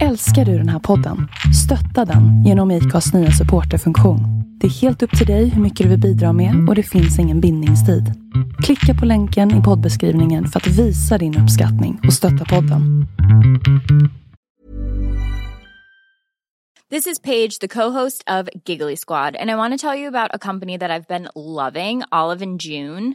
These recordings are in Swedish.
Älskar du den här podden? Stötta den genom IKAs nya supporterfunktion. Det är helt upp till dig hur mycket du vill bidra med och det finns ingen bindningstid. Klicka på länken i poddbeskrivningen för att visa din uppskattning och stötta podden. This is Paige, the co-host of Giggly Squad, and I want to tell you about a company that I've been loving, Olive and June.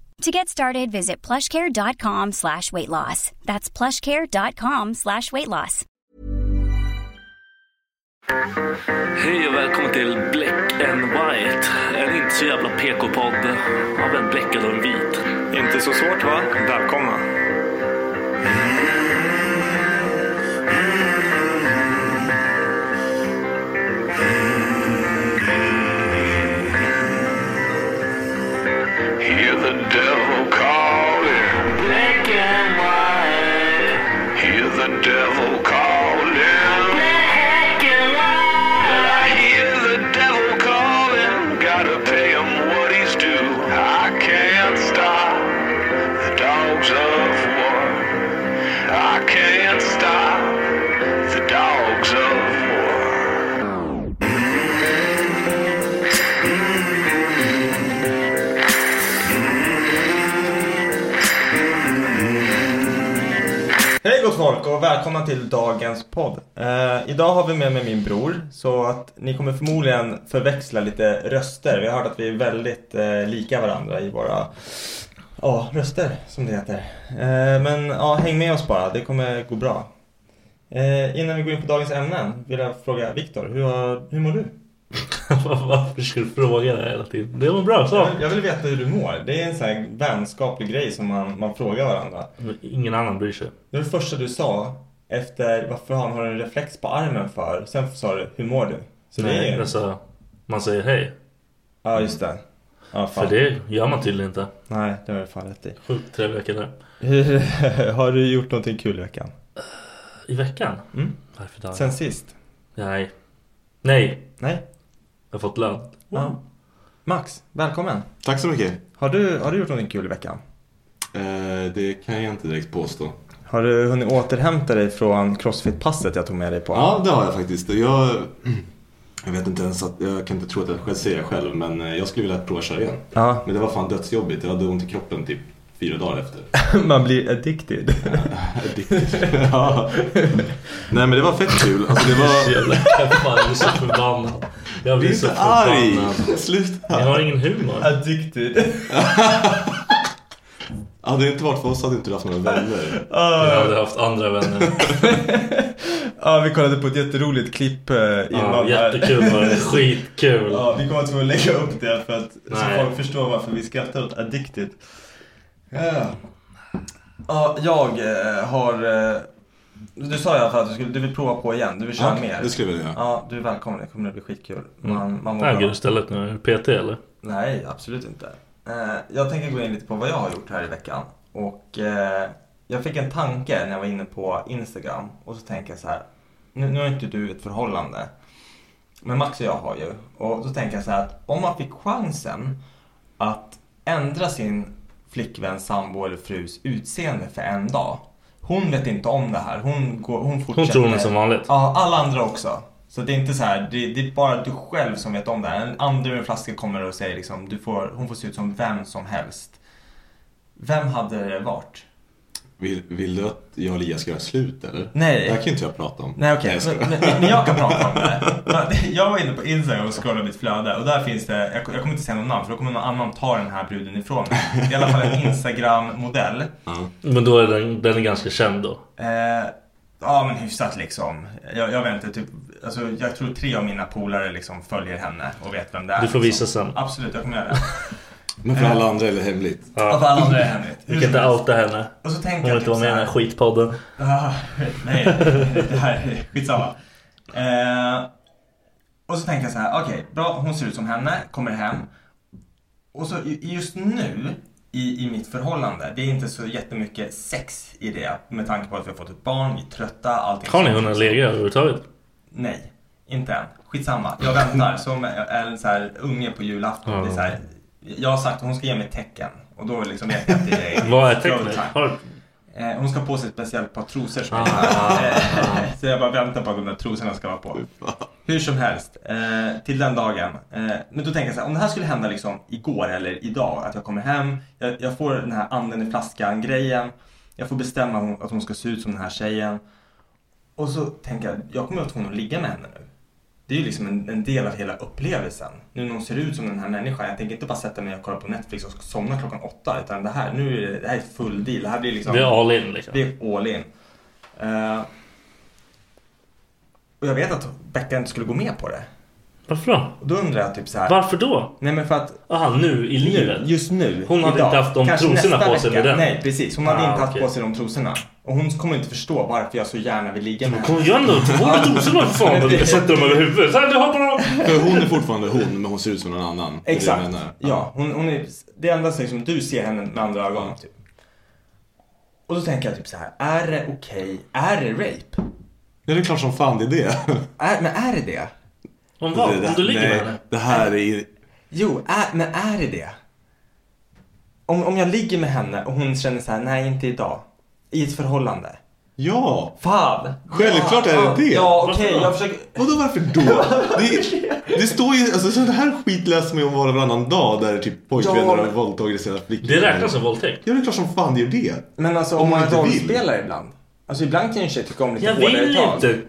To get started, visit plushcare.com slash weight loss. That's plushcare.com slash weight loss. Hej och välkommen till Black and White. En inte så jävla PK-podd av en bläckad och en vit. Inte så svårt va? Välkomna. Hear the devil calling. Black and white. Hej gott folk och välkomna till dagens podd. Eh, idag har vi med mig min bror så att ni kommer förmodligen förväxla lite röster. Vi har hört att vi är väldigt eh, lika varandra i våra ja, röster som det heter. Eh, men ja, häng med oss bara, det kommer gå bra. Eh, innan vi går in på dagens ämnen vill jag fråga Viktor, hur, hur mår du? Varför ska du fråga det här hela tiden? Det var bra så. Jag vill, jag vill veta hur du mår. Det är en sån här vänskaplig grej som man, man frågar varandra. Men Ingen annan bryr sig. Det var det första du sa efter varför han har en reflex på armen för. Sen sa du, hur mår du? Så det är Nej, alltså, man säger hej. Ja, just det. Ja, fan. För det gör man tydligen inte. Nej, det har du fan rätt i. Sjukt trevliga killar. Hur, har du gjort någonting kul i veckan? I veckan? Mm. Varför då? Sen sist? Nej. Nej. Nej? Jag har fått lön. Ja. Max, välkommen. Tack så mycket. Har du, har du gjort någonting kul i veckan? Eh, det kan jag inte direkt påstå. Har du hunnit återhämta dig från crossfit-passet jag tog med dig på? Ja, det har jag faktiskt. Jag, jag vet inte ens att, jag kan inte tro att jag själv säger det själv, men eh, jag skulle vilja prova köra igen. Ja, Men det var fan dödsjobbigt. Jag hade ont i kroppen typ fyra dagar efter. man blir addicted. Addicted. ja. Nej men det var fett kul. Alltså det Så var... jävla jag blir så förbannad. Jag Bli blir så inte arg! förbannad. Sluta! Jag har ingen humor. addicted. Hade det inte varit för oss hade inte du haft några vänner. Jag hade haft andra vänner. Ja, vi kollade på ett jätteroligt klipp eh, Ja, innan här. jättekul var det. Skitkul. Ja, vi kommer att lägga upp det för att så folk förstår varför vi skrattar åt Addicted. Ja, ja jag eh, har... Eh, du sa i alla fall att du, skulle, du vill prova på igen, du vill köra Ja, mer. det skulle jag vilja göra. Ja, du är välkommen, det kommer att bli skitkul. Man, man mår Äger bra. du istället nu? Är du PT eller? Nej, absolut inte. Eh, jag tänker gå in lite på vad jag har gjort här i veckan. Och eh, jag fick en tanke när jag var inne på Instagram och så tänker jag så här. Nu, nu har inte du ett förhållande. Men Max och jag har ju. Och så tänker jag så här att om man fick chansen att ändra sin flickvän, sambo eller frus utseende för en dag. Hon vet inte om det här. Hon, går, hon fortsätter. Hon tror hon är som vanligt. Ja, alla andra också. Så det är inte så här, det, det är bara du själv som vet om det här. En andra med en flaska kommer och säger liksom, du får, hon får se ut som vem som helst. Vem hade det varit? Vill, vill du att jag och Elias ska göra slut eller? Nej. Det här kan ju inte jag prata om. Nej okej, jag skojar. men, men, jag kan prata om det. Jag var inne på Instagram och scrollade mitt flöde och där finns det, jag, jag kommer inte säga någon namn för då kommer någon annan ta den här bruden ifrån mig. Det är i alla fall en Instagram-modell. Men då är den, den är ganska känd då. Eh, ja men hyfsat liksom. Jag, jag vet inte, typ, alltså, jag tror tre av mina polare liksom följer henne och vet vem det är. Du får visa liksom. sen. Absolut, jag kommer göra det. Men för alla andra är det hemligt. Ja. För alla andra är det hemligt. Vi kan inte outa henne. Och så tänker Hon vill jag inte typ vara med i så den här- skitpodden. Ah, nej, det här är skitsamma. Eh, och så tänker jag så här, okej, bra, hon ser ut som henne, kommer hem. Och så just nu i, i mitt förhållande, det är inte så jättemycket sex i det med tanke på att vi har fått ett barn, vi är trötta, allting Har ni hunnit lägga överhuvudtaget? Nej, inte än. Skitsamma, jag väntar som en så här unge på julafton. Det är så här, jag har sagt att hon ska ge mig tecken och då liksom vet jag att det är Vad är tecknet? Eh, hon ska på sig ett speciellt par trosor som Ah. jag Så jag bara väntar på att de där trosorna ska vara på. Hur som helst, eh, till den dagen. Eh, men då tänker jag så här, om det här skulle hända liksom igår eller idag, att jag kommer hem, jag, jag får den här anden i flaskan grejen, jag får bestämma att hon ska se ut som den här tjejen. Och så tänker jag, jag kommer att tvungen att ligga med henne nu. Det är ju liksom en, en del av hela upplevelsen. Nu när hon ser ut som den här människan. Jag tänker inte bara sätta mig och kolla på Netflix och somna klockan åtta. Utan det här, nu är det, det här är full deal. Det här blir liksom... Det är all in liksom. Det är all in. Eh, och jag vet att Becka inte skulle gå med på det. Varför då? Och då undrar jag typ så här. Varför då? Nej men för att Aha, nu i livet? nu, just nu, Hon hade idag, inte haft de kanske trosorna nästa på sig vecka. med den. Nej precis, hon hade Ah, inte haft på sig de trosorna. Och hon kommer inte förstå varför jag så gärna vill ligga med henne. Kom igen då, två med trosorna för fan. Jag sätter dem över huvudet. Så här, du har. För hon är fortfarande hon, men hon ser ut som någon annan. Det det Exakt. menar. Ja, hon, hon är det enda som du ser henne med andra ögon. Typ. Och då tänker jag typ så här, är det okej? Är det rape? Ja, det är klart som fan det är det. Är, men är det det? Om vad? Det- Om du ligger nej, med henne? Det här är... Jo, är, men är det det? Om, om jag ligger med henne och hon känner så här, nej inte idag. I ett förhållande. Ja! Fan! Självklart är det ja, det. Ja, okej, då? jag försöker... Vadå varför då? Det, det står ju, alltså sån här skit läser man ju om var och varannan dag där typ pojkvänner Ja, har våldtagit sina flickor. Det räknas som våldtäkt. Ja det är klart som fan det gör det. Men alltså Om om man man inte vill. rollspelar ibland. Alltså ibland kan ju en tjej tycka om lite Jag hårdare vill tag. inte.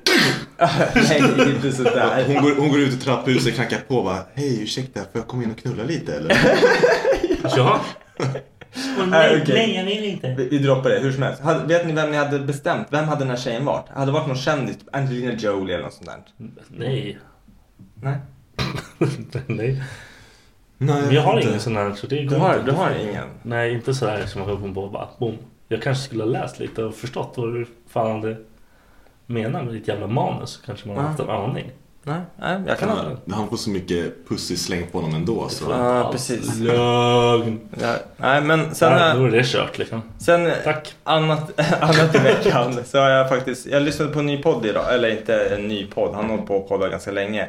Nej, inte sådär. Hon går, hon går ut i trapphuset, knackar på och bara Hej ursäkta, får jag komma in och knulla lite eller? Ja. Nej, Nej, okej. nej, jag vill inte. Vi, vi droppar det, hur som helst. Hade, vet ni vem ni hade bestämt? Vem hade den här tjejen varit? Hade det varit någon kändis? Typ Angelina Jolie eller något sånt där? Nej. Nej. nej. Nej, Men jag har vet ingen inte. sån här så det Du går har, inte. du har ingen? Nej, inte så här som man kommer på bara boom. Jag kanske skulle ha läst lite och förstått vad du fan hade menat med ditt jävla manus. Kanske man har haft en aning. Nej, nej jag kan ha Ja, Han får så mycket pussy slängt på honom ändå så. Ja, precis. Lögn. Ja, nej, men sen, Nej, då är det kört liksom. sen Tack. annat, annat i veckan så har jag faktiskt, jag lyssnade på en ny podd idag, eller inte en ny podd, han har hållit på och poddat ganska länge.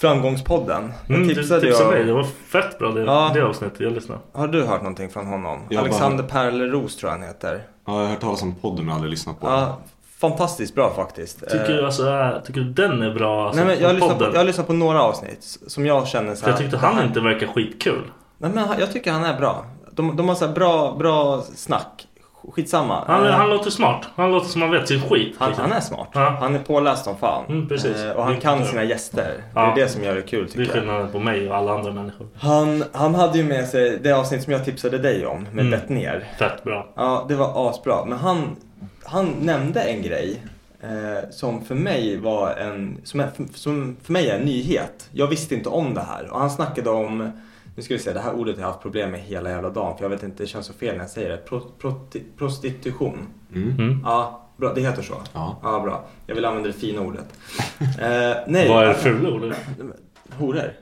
Framgångspodden. Jag Mm, du tipsade tipsade jag- mig. Det var fett bra det, Ja. det avsnittet. Jag lyssnade. Har du hört någonting från honom? Jag Alexander bara- Perleros tror jag han heter. Ja, jag har hört talas om podden men aldrig lyssnat på den. Ja, fantastiskt bra faktiskt. Tycker Eh, du alltså, äh, tycker du den är bra? Alltså, Nej, men jag, har på lyssnat på, jag har lyssnat på några avsnitt som jag känner så här, jag tyckte här- han inte verkar skitkul. Nej men jag tycker han är bra. De, de har så här bra, bra snack. Skitsamma. Han, Eh, han låter smart. Han låter som han vet sin skit. han, liksom. han är smart. Ja. Han är påläst som fan. Mm, precis. Eh, och han Det- kan sina gäster. Ja. Det är det som gör det kul Det är tycker jag. skillnaden på mig och alla andra människor. Han, han hade ju med sig det avsnitt som jag tipsade dig om med Mm. Bett ner. Fett bra. Ja, det var asbra. Men han, han nämnde en grej eh, som för mig var en, som, är, som för mig är en nyhet. Jag visste inte om det här. Och han snackade om, nu ska vi se, det här ordet har jag haft problem med hela jävla dagen. För jag vet inte, det känns så fel när jag säger det. Pro, proti- prostitution. Mm. Mm. Ja, bra, det heter så. Ja. Ja, bra. Jag vill använda det fina ordet. Eh, nej. Vad är det fula ordet? Horor.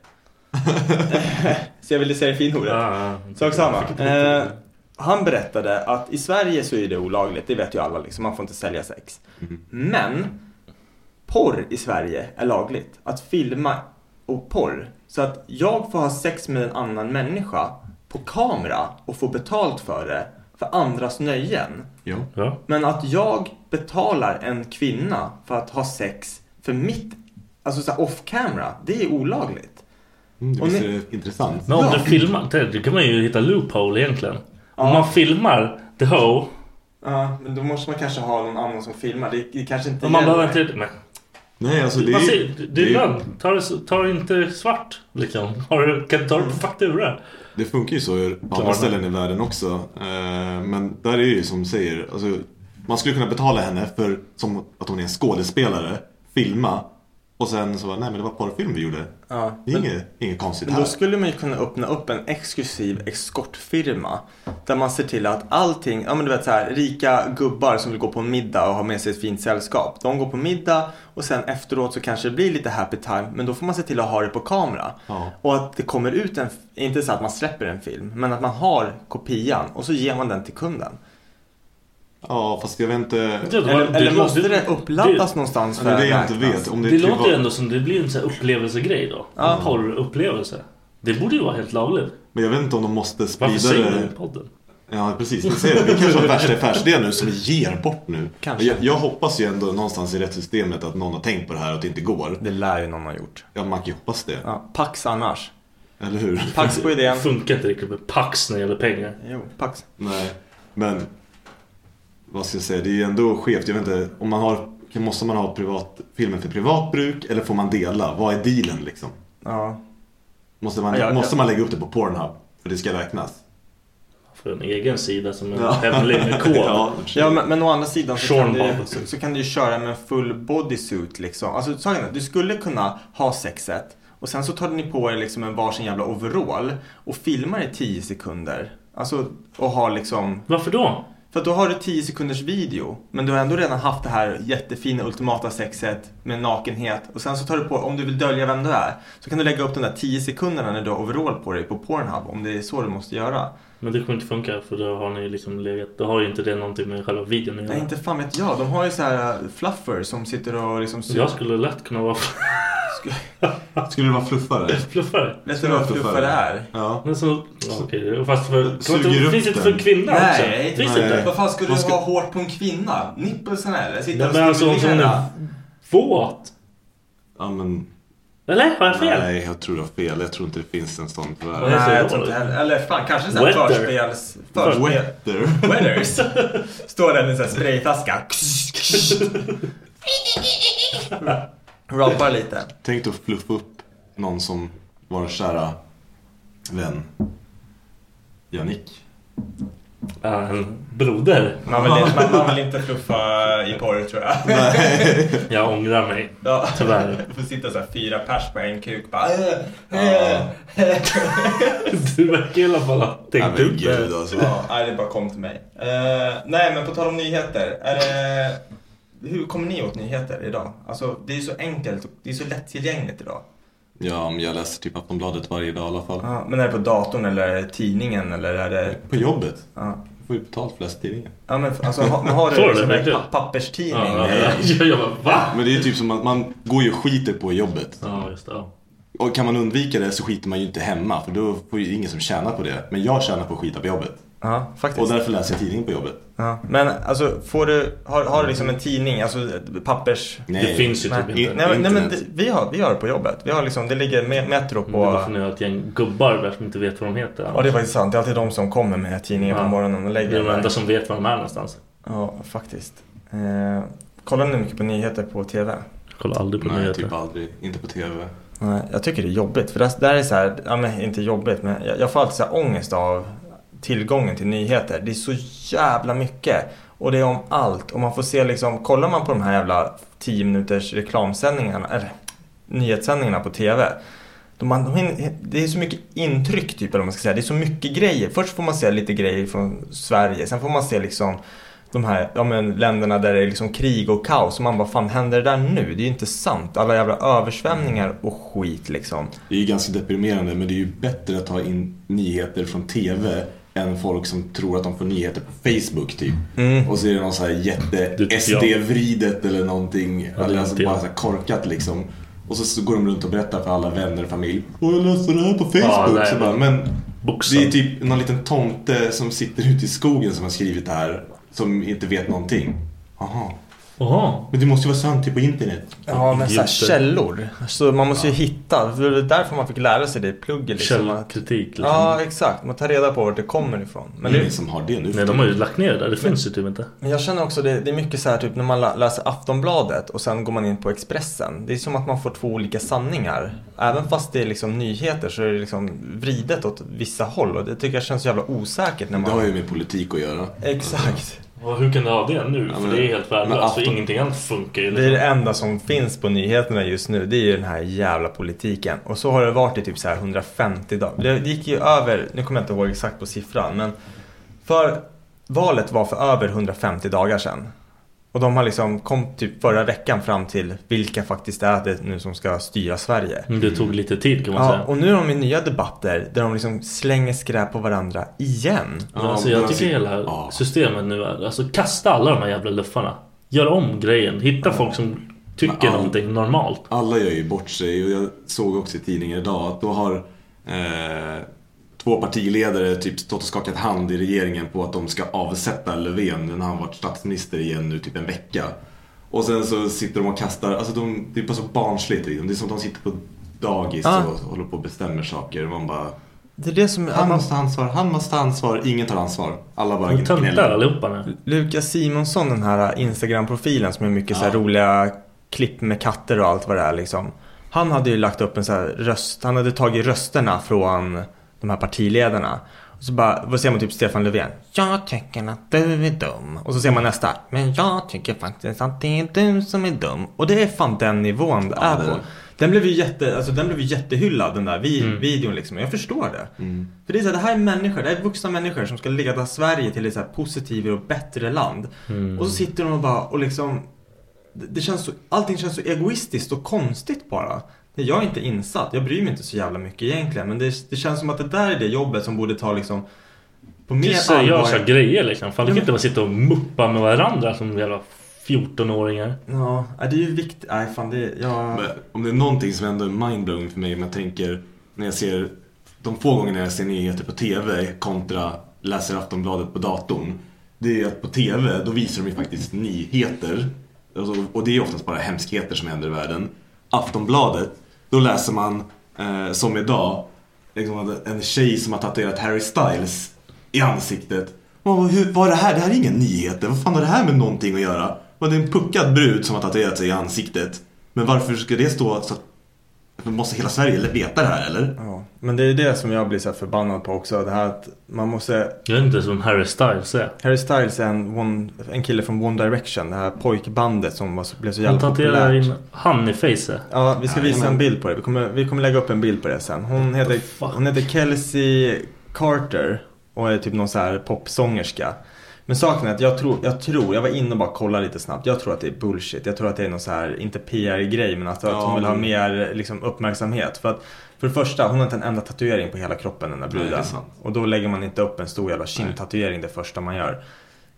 så jag ville säga det fina ordet. Ja, ja. Sak samma. Eh, han berättade att i Sverige så är det olagligt, det vet ju alla liksom, man får inte sälja sex. Men porr i Sverige är lagligt. Att filma och porr. Så att jag får ha sex med en annan människa på kamera och få betalt för det för andras nöjen. Ja. Ja. Men att jag betalar en kvinna för att ha sex för mitt, alltså så här off camera, det är olagligt. Mm, det visst är intressant. Men om Ja. du filmar, det, det kan man ju hitta loophole egentligen. Om man filmar the hoe, Ja, men då måste man kanske ha någon annan som filmar. Det, det kanske inte och man behöver inte... Men, Nej, alltså det är, ser, det, det är det, lön. Ta ta inte svart liksom. Har du, kan du ta det på faktura? det funkar ju så på andra ställen i världen också. Eh, Men där är det ju som du säger, alltså, man skulle kunna betala henne för som att hon är en skådespelare, filma och sen så bara, nej men det var porrfilm vi gjorde. Ja, Det är men- inget, inget konstigt här. då skulle man ju kunna öppna upp en exklusiv eskortfirma. Där man ser till att allting, ja men du vet så här, rika gubbar som vill gå på middag och ha med sig ett fint sällskap. De går på middag och sen efteråt så kanske det blir lite happy time. Men då får man se till att ha det på kamera. Ja. Och att det kommer ut en, inte så att man släpper en film, men att man har kopian och så ger man den till kunden. Ja, fast jag vet inte. Det- det- Eller, eller det- måste det- det uppladdas det- någonstans Det är det jag inte vet. Om det, Det är låter ju ändå som det blir en sån här upplevelsegrej då. Ja. En porrupplevelse. Det borde ju vara helt lagligt. Men jag vet inte om de måste Varför sprida säger du det. det i podden? Ja, precis. Ni ser, vi kanske har värsta affärsidén nu som vi ger bort nu. Kanske. Jag, jag hoppas ju ändå någonstans i rättssystemet att någon har tänkt på det här och att det inte går. Det lär ju någon ha gjort. Ja, man kan ju hoppas det. Ja, Pax annars. Eller hur? Pax på Det idén. funkar inte riktigt med Pax när det gäller pengar. Jo, Pax. Nej, men vad ska jag säga, det är ju ändå skevt. Jag vet inte, om man har, måste man ha privat, filmen för privat bruk eller får man dela? Vad är dealen liksom? Ja. Måste man, Ja, ja. måste man lägga upp det på Pornhub för det ska räknas? För en egen sida som en Ja. hemlig med kod. Ja, Ja men, men å andra sidan så kan, du, så, så kan du ju köra med en full bodysuit liksom. Alltså saken du skulle kunna ha sexet och sen så tar ni på er liksom en varsin jävla overall och filmar i 10 sekunder. Alltså och har liksom Varför då? För då har du 10 sekunders video men du har ändå redan haft det här jättefina ultimata sexet med nakenhet och sen så tar du på, om du vill dölja vem du är så kan du lägga upp de där 10 sekunderna när du har overall på dig på Pornhub om det är så du måste göra. Men det kommer inte funka för då har ni liksom legat, då har ju inte det någonting med själva videon att göra. Nej inte fan vet jag, de har ju så här uh, fluffer som sitter och liksom Jag skulle lätt kunna vara Skulle det vara fluffare? fluffare. Vet du vad fluffare är? Ja. Men så, ja, okej, fast för, Suger upp finns det inte för kvinnor också? Nej, Finns nej. det inte? Vad fan skulle du ska- ha hårt på en kvinna? Nippelsen eller? Sitta Nej, och men alltså hon är våt. ja men, Eller? Har jag fel? nej jag tror du har fel. Jag tror inte det finns en sån tyvärr. Nej. Jag tror inte heller. Eller fan, kanske Weather. förspels... Förspel... Wetter. Weathers. Står där med en sån här sprayflaska. Rappar lite. Tänk dig att fluffa upp någon som var kära vän. Jannik. Ja, en broder. Man vill, inte, man, man vill inte fluffa i porr tror jag. Jag ångrar mig. Ja. Tyvärr. Du får sitta såhär fyra pers på en kuk bara... äh, äh. Du verkar i alla fall ha Nej tänkt men ut det. alltså. Ja, nej, det bara kom till mig. Eh, nej, men på tal om nyheter. Är det... Hur kommer ni åt nyheter idag? Alltså, det är så enkelt det är så lättillgängligt idag. Ja, men jag läser typ Aftonbladet varje dag i alla fall. Ja, men är det på datorn eller tidningen eller är det... På jobbet. Ja, får ju betalt för att läsa tidningen. ja men alltså, har Får du liksom en pa- papperstidning? Ja, ja, ja. Jag bara, va? Men det är ju typ som att man går ju och skiter på jobbet. Ja, just det. Ja. Och kan man undvika det så skiter man ju inte hemma för då får ju ingen som tjänar på det. Men jag tjänar på att skita på jobbet. Ja, faktiskt. Och därför läser jag tidningen på jobbet. Ja. Men alltså, får du, har, har du liksom en tidning, alltså pappers... Nej. Det finns ju Nej, typ inte. Nej, men, nej men det, vi, har, vi har det på jobbet. Vi har liksom, det ligger me- Metro Det är bara för på... nu har ett gäng gubbar där som inte vet vad de heter. Ja det är faktiskt sant. Det är alltid de som kommer med tidningen på Ja. morgonen och lägger Det är de enda som vet var de är någonstans. Ja, faktiskt. Eh, kollar ni mycket på nyheter på TV? Jag kollar aldrig på Nej, nyheter. typ aldrig. Inte på TV. Nej, jag tycker det är jobbigt. För där, där är så här, ja men inte jobbigt men jag, jag får alltid så här ångest av tillgången till nyheter. Det är så jävla mycket. Och det är om allt. Och man får se liksom, kollar man på de här jävla 10 minuters reklamsändningarna, eller nyhetssändningarna på TV. De, man, de, det är så mycket intryck typ, eller vad man ska säga. Det är så mycket grejer. Först får man se lite grejer från Sverige. Sen får man se liksom de här ja, men, länderna där det är liksom krig och kaos. Och man bara, fan händer det där nu? Det är ju inte sant. Alla jävla översvämningar och skit liksom. Det är ju ganska deprimerande men det är ju bättre att ta in nyheter från TV än folk som tror att de får nyheter på Facebook typ. Mm. Och så är det någon så här Det jätte tycker jag. SD-vridet eller någonting. Ja, eller alltså bara så korkat liksom. Och så, så går de runt och berättar för alla vänner och familj. Åh jag läste det här på Facebook. Ja, så bara, men- Boxad. det är typ någon liten tomte som sitter ute i skogen som har skrivit det här. Som inte vet någonting. Jaha. Jaha. Men det måste ju vara sant typ på internet. Ja, men så här, källor. Så man måste ju hitta. För det är därför man fick lära sig det i plugget. Liksom. Källkritik liksom. Ja, exakt. Man tar reda på vart det kommer ifrån. Men, det är det, ingen som har det nu. Nej, de har ju lagt ner det där. Det finns ju typ inte. men jag känner också det, det är mycket så här typ när man lä- läser Aftonbladet och sen går man in på Expressen. Det är som att man får två olika sanningar. Även fast det är liksom nyheter så är det liksom vridet åt vissa håll. Och det tycker jag känns så jävla osäkert när Det man... har ju med politik att göra. Exakt. Och hur kan du ha det nu? Ja, för men- det är helt värdelöst. För afton- ingenting annat funkar ju. Det är det Liksom. enda som finns på nyheterna just nu. Det är ju den här jävla politiken. Och så har det varit i typ så här 150 dagar. Det det gick ju över, nu kommer jag inte ihåg exakt på siffran, men för valet var för över 150 dagar sedan. Och de har liksom kom typ förra veckan fram till vilka faktiskt är det nu som ska styra Sverige. Men Det tog lite tid kan man Ja, säga. och nu är de i nya debatter där de liksom slänger skräp på varandra igen. Men alltså, jag tycker hela här ja. systemet nu är... Alltså kasta alla de här jävla luffarna. Gör om grejen. Hitta folk som tycker all- någonting normalt. Alla gör ju bort sig och jag såg också i tidningen idag att då har eh, två partiledare typ stått och skakat hand i regeringen på att de ska avsätta Löfven när han varit statsminister igen nu typ en vecka. Och sen så sitter de och kastar, alltså de, det är bara så barnsligt liksom. Det är som att de sitter på dagis Ah. och håller på och bestämmer saker. Man bara, Det är det som... han man, måste ha ansvar, han måste ha ansvar, ingen tar ansvar. Alla bara gnäller. allihopa nu. Lukas Simonsson, den här Instagram-profilen som är mycket så här Ja. roliga klipp med katter och allt vad det är liksom. Han hade ju lagt upp en så här röst, han hade tagit rösterna från de här partiledarna. Och så bara, vad ser man typ Stefan Löfven? Jag tycker att du är dum. Och så ser man nästa. Men jag tycker faktiskt att det är du som är dum. Och det är fan den nivån det är på. Den blev ju jätte, alltså den blev jättehyllad den där vi, Mm. videon liksom. Jag förstår det. Mm. För det är så här, det här är människor, det här är vuxna människor som ska leda Sverige till ett så här positivare och bättre land. Mm. Och så sitter de och bara och liksom det det känns så, allting känns så egoistiskt och konstigt bara. Nej, Jag är inte insatt, jag bryr mig inte så jävla mycket egentligen. Men det, det känns som att det där är det jobbet som borde ta liksom på mer Seriösa grejer liksom. Fan, Ja, de kan inte bara sitta och muppa med varandra som jävla 14-åringar. Ja, det är ju viktigt. Nej, fan det, jag... Men om det är någonting som ändå är mindblowing för mig om jag tänker när jag ser de få gångerna jag ser nyheter på TV kontra läser Aftonbladet på datorn. Det är att på TV då visar de ju faktiskt nyheter. Alltså, och det är oftast bara hemskheter som händer i världen. Aftonbladet, då läser man eh, som idag liksom, en tjej som har tatuerat Harry Styles i ansiktet. Man hur, vad är det här? Det här är inga nyheter. Vad fan har det här med någonting att göra? Och det är en puckad brud som har tatuerat sig i ansiktet. Men varför ska det stå så att Måste hela Sverige veta det här eller? Ja, men det är det som jag blir så här förbannad på också. Det här att man måste... Jag vet inte som Harry Styles är. Harry Styles är en, one, en kille från One Direction. Det här pojkbandet som var, blev så Han jävla tatuerar populärt. in han i facet. Ja, vi ska visa en bild på det. Vi kommer, vi kommer lägga upp en bild på det sen. Hon heter, hon heter Kelsey Carter och är typ någon så här popsångerska. Men saken är att jag tror, jag tror, jag var inne och bara kollade lite snabbt. Jag tror att det är bullshit. Jag tror att det är någon så här, inte PR-grej men att, att Ja, hon vill ha mer liksom, uppmärksamhet. För att för det första, hon har inte en enda tatuering på hela kroppen den där bruden. och då lägger man inte upp en stor jävla kindtatuering det första man gör.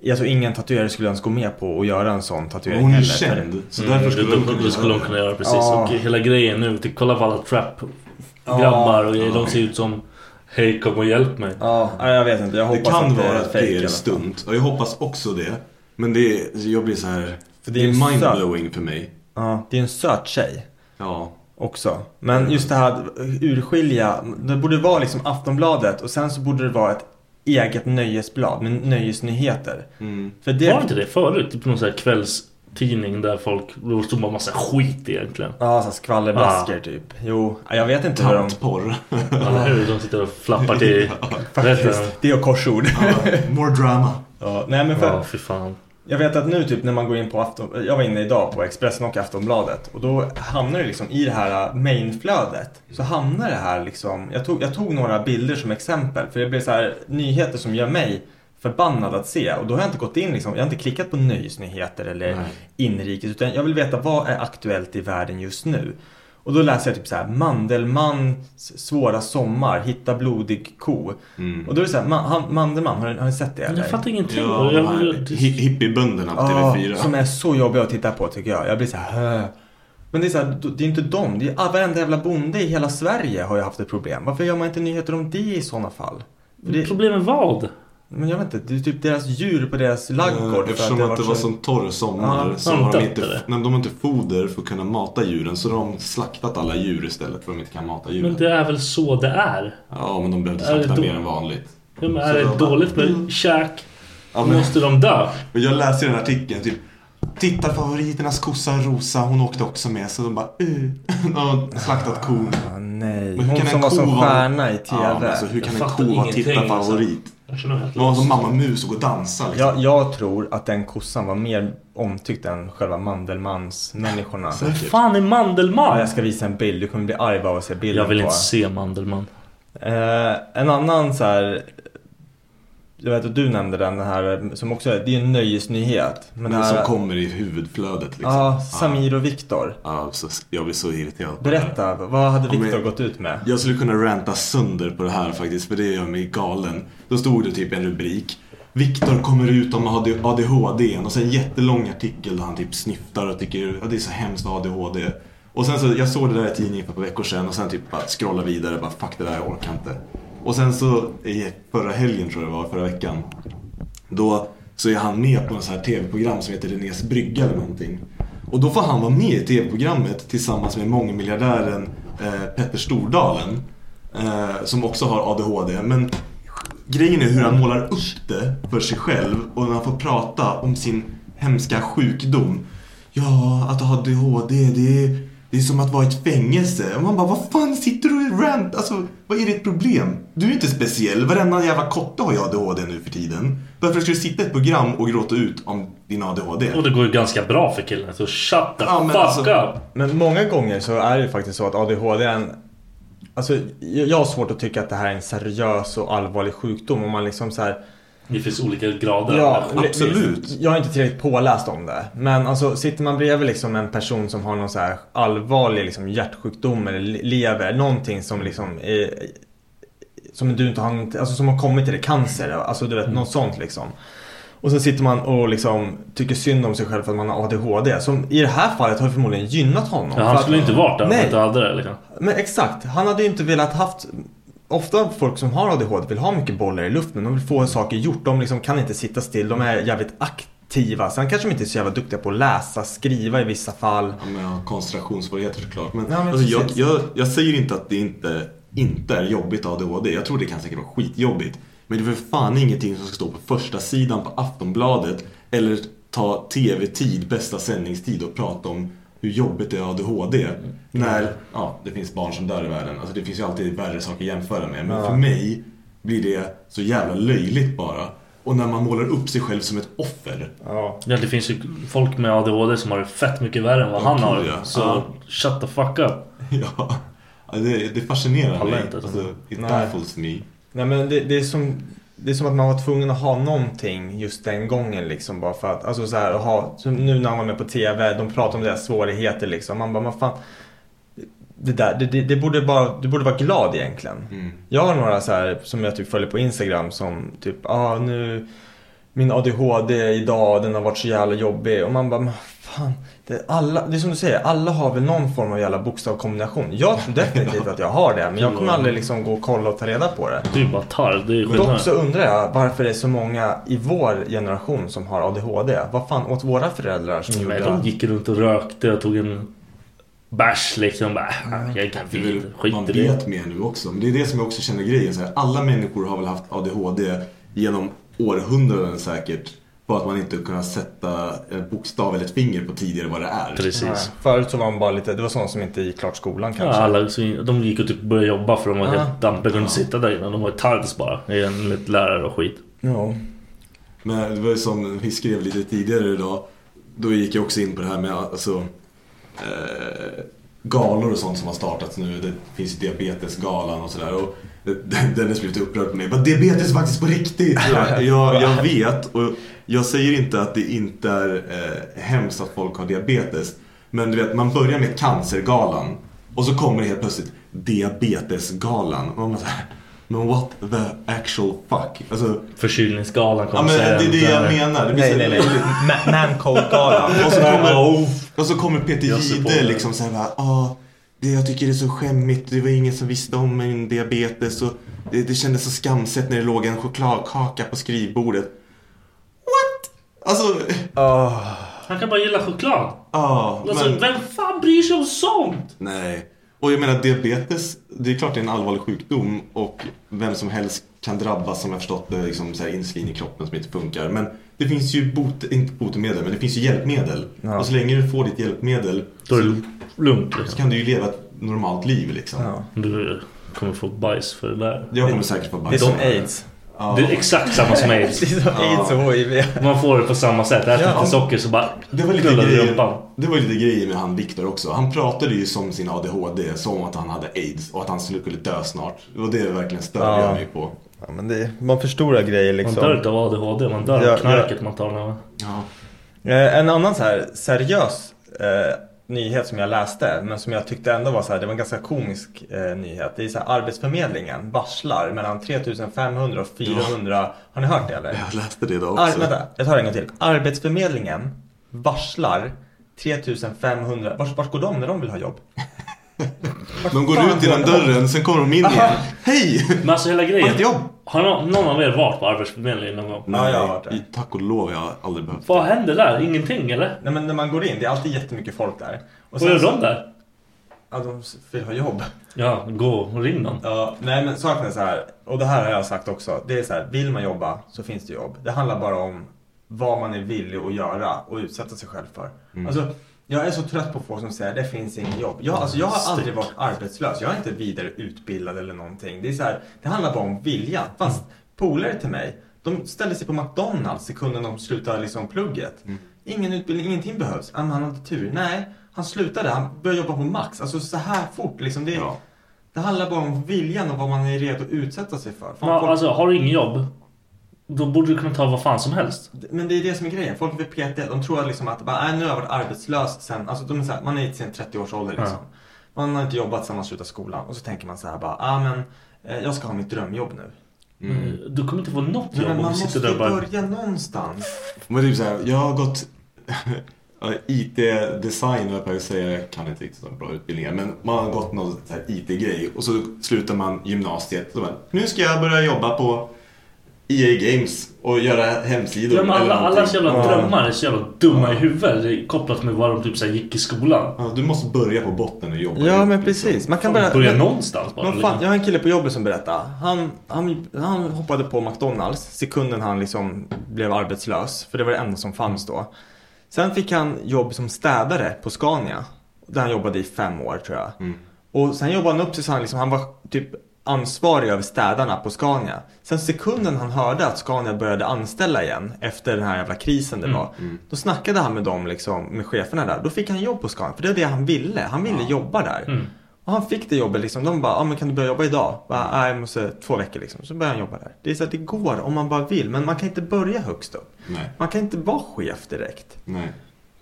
Jag tror ingen tatuerare skulle ens gå med på att göra en sån tatuering Hon är heller. Känd. Så Mm, därför skulle det, hon det, kunna det skulle göra de kunna göra precis. Ja. Och hela grejen nu, till kolla på alla trap-grabbar och grejer. De ser ut som Hej kom och hjälp mig. Ja, jag vet inte. Jag Det hoppas kan att det vara är i alla fall. PR-stunt. Och jag hoppas också det. Men det är, jag blir så här. För det det är är mindblowing för mig. Ja, det är en söt tjej Ja. också. Men just det här att urskilja, det borde vara liksom Aftonbladet och sen så borde det vara ett eget nöjesblad med nöjesnyheter. Mm. För det... Var inte det förut? Typ någon sån här kvällstidning där folk... Det stod bara massa skit egentligen. Ja, så här skvallerblaskor typ. Jo, jag vet inte hur de... Tantporr. Eller hur? De sitter och flappar till... Faktiskt. Det är korsord. Ja, More drama. ja, nej men för... Ja, fy fan. Jag vet att nu typ när man går in på Afton... Jag var inne idag på Expressen och Aftonbladet och då hamnar det liksom i det här mainflödet. Så hamnar det här liksom... Jag tog, jag tog några bilder som exempel för det blir så här nyheter som gör mig förbannad att se och då har jag inte gått in liksom, jag har inte klickat på nöjesnyheter eller Nej. inrikes utan jag vill veta vad är aktuellt i världen just nu. Och då läser jag typ så här Mandelmans svåra sommar, hitta blodig ko. Mm. Och då är det så här, man, han, Mandelmann, har ni, har ni sett det eller? jag fattar ingenting. Ja, jag, hippiebönderna på Ja, TV4. som är så jobbiga att titta på tycker jag. Jag blir så här, "Hö." Men det är så här, det är inte dem. Det är ah, varenda jävla bonde i hela Sverige har ju haft ett problem. Varför gör man inte nyheter om det i sådana fall? Det, Problem med vad? Men jag vet inte, det är typ deras djur på deras ladugård. Eh, Eftersom att det varit var så- sån torr sommar Ja, så har de inte, nej, de har inte foder för att kunna mata djuren så de har slaktat alla djur istället för att de inte kan mata djuren. Men det är väl så det är? Ja, men de behövde det slakta då- mer än vanligt. Ja, men är det bara- dåligt med käk? Ja, men, Måste de dö? och jag läste i den här artikeln typ Titta favoriternas kossa Rosa, hon åkte också med så de bara uh, de har slaktat kon. Ah, nej, Men hur hon kan som en var som stjärna i TV. Ja, men alltså, hur Jag kan en ko vara ingenting, tittarfavorit? Jag Det var som mamma mus och gå och dansa liksom. jag, jag tror att den kossan var mer omtyckt än själva Mandelmans-människorna. Vem fan är Mandelmann? Ja, jag ska visa en bild, du kommer bli arg av att se bilden Jag vill på. inte se Mandelmann. Eh, en annan så här. Jag vet att du nämnde den, här som också är, det är en nöjesnyhet. Men Men det som här, kommer i huvudflödet liksom. Ja, Samir och Viktor. Ja, så, jag blir så irriterad här. Berätta, vad hade Ja, Viktor gått ut med? Jag skulle kunna ranta sönder på det här faktiskt, för det gör mig galen. Då stod det typ en rubrik. Viktor kommer ut om ADHD och sen en jättelång artikel där han typ snyftar och tycker att det är så hemskt ADHD. Och sen så, jag såg det där i tidningen för ett par veckor sedan och sen typ bara scrolla vidare bara fuck det där, jag orkar inte. Och sen så, i förra helgen tror jag det var, förra veckan. Då så är han med på en sån här tv-program som heter Renés brygga eller någonting. Och då får han vara med i tv-programmet tillsammans med mångmiljardären eh, Petter Stordalen. Eh, som också har ADHD. Men grejen är hur han målar upp det för sig själv och när han får prata om sin hemska sjukdom. Ja, att ha ADHD, det är, det är som att vara i ett fängelse. Och man bara, vad fan sitter du i rant? Alltså, vad är ditt problem? Du är inte speciell. Varenda jävla kotte har ju ADHD nu för tiden. Varför ska du sitta i ett program och gråta ut om din ADHD? Och det går ju ganska bra för killen. Så shut the Ja, men fuck alltså- up. Men många gånger så är det ju faktiskt så att ADHD är en Alltså jag jag har svårt att tycka att det här är en seriös och allvarlig sjukdom om man liksom så här, Det finns olika grader. Ja, absolut. Jag är inte tillräckligt påläst om det. Men alltså sitter man bredvid liksom en person som har någon så här allvarlig liksom hjärtsjukdom eller le- lever, någonting som liksom är, som du inte har, alltså som har kommit till det, cancer, alltså du vet Mm. något sånt liksom. Och så sitter man och liksom tycker synd om sig själv för att man har ADHD. Som i det här fallet har förmodligen gynnat honom. Ja, han att- skulle inte varit där om han inte hade det. Liksom. Men exakt, han hade ju inte velat haft Ofta folk som har ADHD vill ha mycket bollar i luften. De vill få saker gjort. De liksom kan inte sitta still. De är jävligt aktiva. Sen kanske de inte är så jävla duktiga på att läsa, skriva i vissa fall. Ja, men ja, koncentrationssvårigheter såklart. Men, Ja, men alltså, jag, jag, jag säger inte att det inte, inte är jobbigt ADHD. Jag tror det kan säkert vara skitjobbigt. Men det är för fan ingenting som ska stå på första sidan på Aftonbladet. Eller ta TV-tid, bästa sändningstid och prata om hur jobbigt det är ADHD. När ja, det finns barn som dör i världen. Alltså, det finns ju alltid värre saker att jämföra med. Men Ja. för mig blir det så jävla löjligt bara. Och när man målar upp sig själv som ett offer. Ja. Ja, det finns ju folk med ADHD som har det fett mycket värre än vad han har. ja. Så Ja. shut the fuck up. Ja, Ja, det, det fascinerar mig. inte, alltså. Alltså, it Nej. baffles me. Nej men det, det är som det är som att man var tvungen att ha någonting just den gången liksom bara för att, alltså så här, att ha, nu när han var med på TV, de pratar om deras svårigheter liksom. Man bara, man fan. Det där, det, det, det borde bara, du borde vara glad egentligen. Mm. Jag har några så här som jag typ följer på Instagram som typ, ah, nu min ADHD idag, den har varit så jävla jobbig. Och man bara, fan. Det, alla, det är som du säger, alla har väl någon form av jävla bokstavkombination. Jag tror definitivt att jag har det, men jag kommer aldrig liksom gå och kolla och ta reda på det. Det är ju bara tarr. Det är Dock skillnad. så undrar jag varför det är så många i vår generation som har ADHD. Vad fan åt våra föräldrar som gjorde de gick runt och rökte och tog en bärs liksom. Bara, jag är Det är gravid. Skit man i det. vet mer nu också. Men det är det som jag också känner grejen. Så här, alla människor har väl haft ADHD genom århundraden säkert. På att man inte kunnat sätta en bokstav eller ett finger på tidigare vad det är. Nej, Precis. Förut så var man bara lite, det var sådana som inte gick klart skolan Ja, kanske. alla, så de gick och typ började jobba för de var Ja. helt dampiga. De kunde inte sitta där innan. De var tards bara. Enligt lärare och skit. Ja. Men det var ju som vi skrev lite tidigare idag. Då gick jag också in på det här med alltså, eh, galor och sånt som har startats nu. Det finns ju diabetesgalan och sådär. Och Dennis blev lite upprörd på mig. Bara, diabetes är faktiskt på riktigt! Jag, jag, jag vet och jag säger inte att det inte är eh, hemskt att folk har diabetes. Men du vet, man börjar med cancergalan. Och så kommer det helt plötsligt diabetesgalan. Och man så här, men what the actual fuck? Alltså, Förkylningsgalan ja, kommer men det är det jag sen. menar. Det Nej, nej, nej. Ma- Man Cold-galan. Och så kommer, och så kommer Peter Jihde liksom såhär bara, ah, det, jag tycker det är så skämmigt, det var ingen som visste om min diabetes och det, det kändes så skamset när det låg en chokladkaka på skrivbordet. What? Alltså, Han kan bara gilla choklad. ja, Alltså, men vem fan bryr sig om sånt? nej. Och jag menar diabetes, det är klart det är en allvarlig sjukdom och vem som helst kan drabbas som jag förstått det, liksom så här insulin i kroppen som inte funkar. Men det finns ju bot, inte botemedel, men det finns ju hjälpmedel. Ja. Och så länge du får ditt hjälpmedel Då är så, det lugnt så liksom. kan du ju leva ett normalt liv liksom. Ja. Du kommer få bajs för det där. Jag kommer säkert få Det är bajs. som aids. Ja. Det är exakt samma som aids. Det är som aids och hiv. Man får det på samma sätt. Äter Ja. lite socker så bara Det var lite grejer, rumpan. det var lite grejer med han Viktor också. Han pratade ju som sin ADHD, som att han hade aids och att han skulle dö snart. Det var det verkligen störde Ja. jag mig på. Ja, men det, man förstorar grejer Man liksom. dör inte av ADHD, man dör Ja, av knarket man tar när Ja. Eh, En annan så här seriös eh, nyhet som jag läste men som jag tyckte ändå var så här, det var en ganska komisk eh, nyhet. Det är så här, Arbetsförmedlingen varslar mellan 3500 och 400. Har ni hört det eller? Jag läste det idag Ar- också. vänta, jag tar en gång till. Arbetsförmedlingen varslar 3500. Vart, vart går de när de vill ha jobb? De går ut genom dörren, sen kommer de in igen. Hej! Men alltså hela Har grejen. ett jobb? Har någon, någon av er varit på Arbetsförmedlingen någon gång? Ja, jag har varit där. i- tack och lov jag har aldrig behövt Vad händer där? Ingenting eller? Nej men när man går in, det är alltid jättemycket folk där. Och Vad gör de där? Ja, de vill ha jobb. Ja, gå och ring någon. Ja, nej men saken är så här, och det här har jag sagt också. Det är så här, vill man jobba så finns det jobb. Det handlar bara om vad man är villig att göra och utsätta sig själv för. Alltså, jag är så trött på folk som säger det finns inget jobb. Jag, alltså, jag har aldrig varit arbetslös. Jag är inte vidare utbildad eller någonting. Det är så här, det handlar bara om viljan. Fast polare till mig, de ställde sig på McDonalds sekunden de slutade liksom plugget. Ingen utbildning, ingenting behövs. Ja, men han hade tur. Nej, han slutade. Han började jobba på Max. Alltså så här fort liksom. Det, Ja. det handlar bara om viljan och vad man är redo att utsätta sig för. Fan, Men, folk, alltså, har du ingen jobb, då borde du kunna ta vad fan som helst. men det är det som är grejen. Folk är petiga. De tror att, liksom att bara, äh, nu har jag varit arbetslös sen, alltså de är så här, man är i sin 30-årsålder liksom. Man har inte jobbat sen man slutade skolan. Och så tänker man så här bara, ah, men eh, jag ska ha mitt drömjobb nu. Du kommer inte få något Men jobb om man du måste sitter där och bara... börja någonstans. Men typ såhär, jag har gått ja, IT-design, höll jag på att säga, jag kan inte riktigt så bra utbildningar. Men man har gått någon så här IT-grej och så slutar man gymnasiet. Så bara, nu ska jag börja jobba på EA Games och göra hemsidor. Ja, men alla, eller allas jävla Ja. drömmar är så jävla dumma i huvudet. Kopplat med vad de typ så här, gick i skolan. Ja, du måste börja på botten och jobba. Ja ut, men liksom. precis. Man kan Börja, börja... men- någonstans bara. Fan, jag har en kille på jobbet som berättade. Han, han, han hoppade på McDonalds sekunden han liksom blev arbetslös. För det var det enda som fanns då. Sen fick han jobb som städare på Scania. Där han jobbade i fem år tror jag. Mm. Och sen jobbade han upp sig så han liksom, han var typ ansvarig över städarna på Scania. Sen sekunden han hörde att Scania började anställa igen efter den här jävla krisen det Mm. var. Då snackade han med dem liksom, med cheferna där. Då fick han jobb på Scania. För det är det han ville. Han ville jobba där. Mm. Och han fick det jobbet liksom. De bara, ja ah, men kan du börja jobba idag? Bara, Nej, jag måste två veckor liksom. Så började han jobba där. Det är så att det går om man bara vill. Men man kan inte börja högst upp. Nej, Man kan inte vara chef direkt. nej.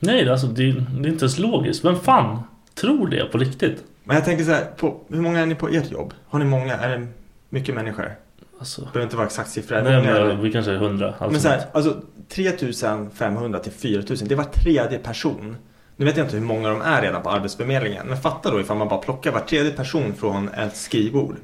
Nej, alltså, det, det är inte ens logiskt. Vem fan tror det på riktigt? Men jag tänker så här, på, hur många är ni på ert jobb? Har ni många? Är det mycket människor? Alltså, Det behöver inte vara exakt siffra. nej, men, vi kanske är hundra. Alltså, men så här, alltså 3500 till 4000, det var tredje person. Nu vet jag inte hur många de är redan på Arbetsförmedlingen. Men fatta då ifall man bara plockar var tredje person från ett skrivbord.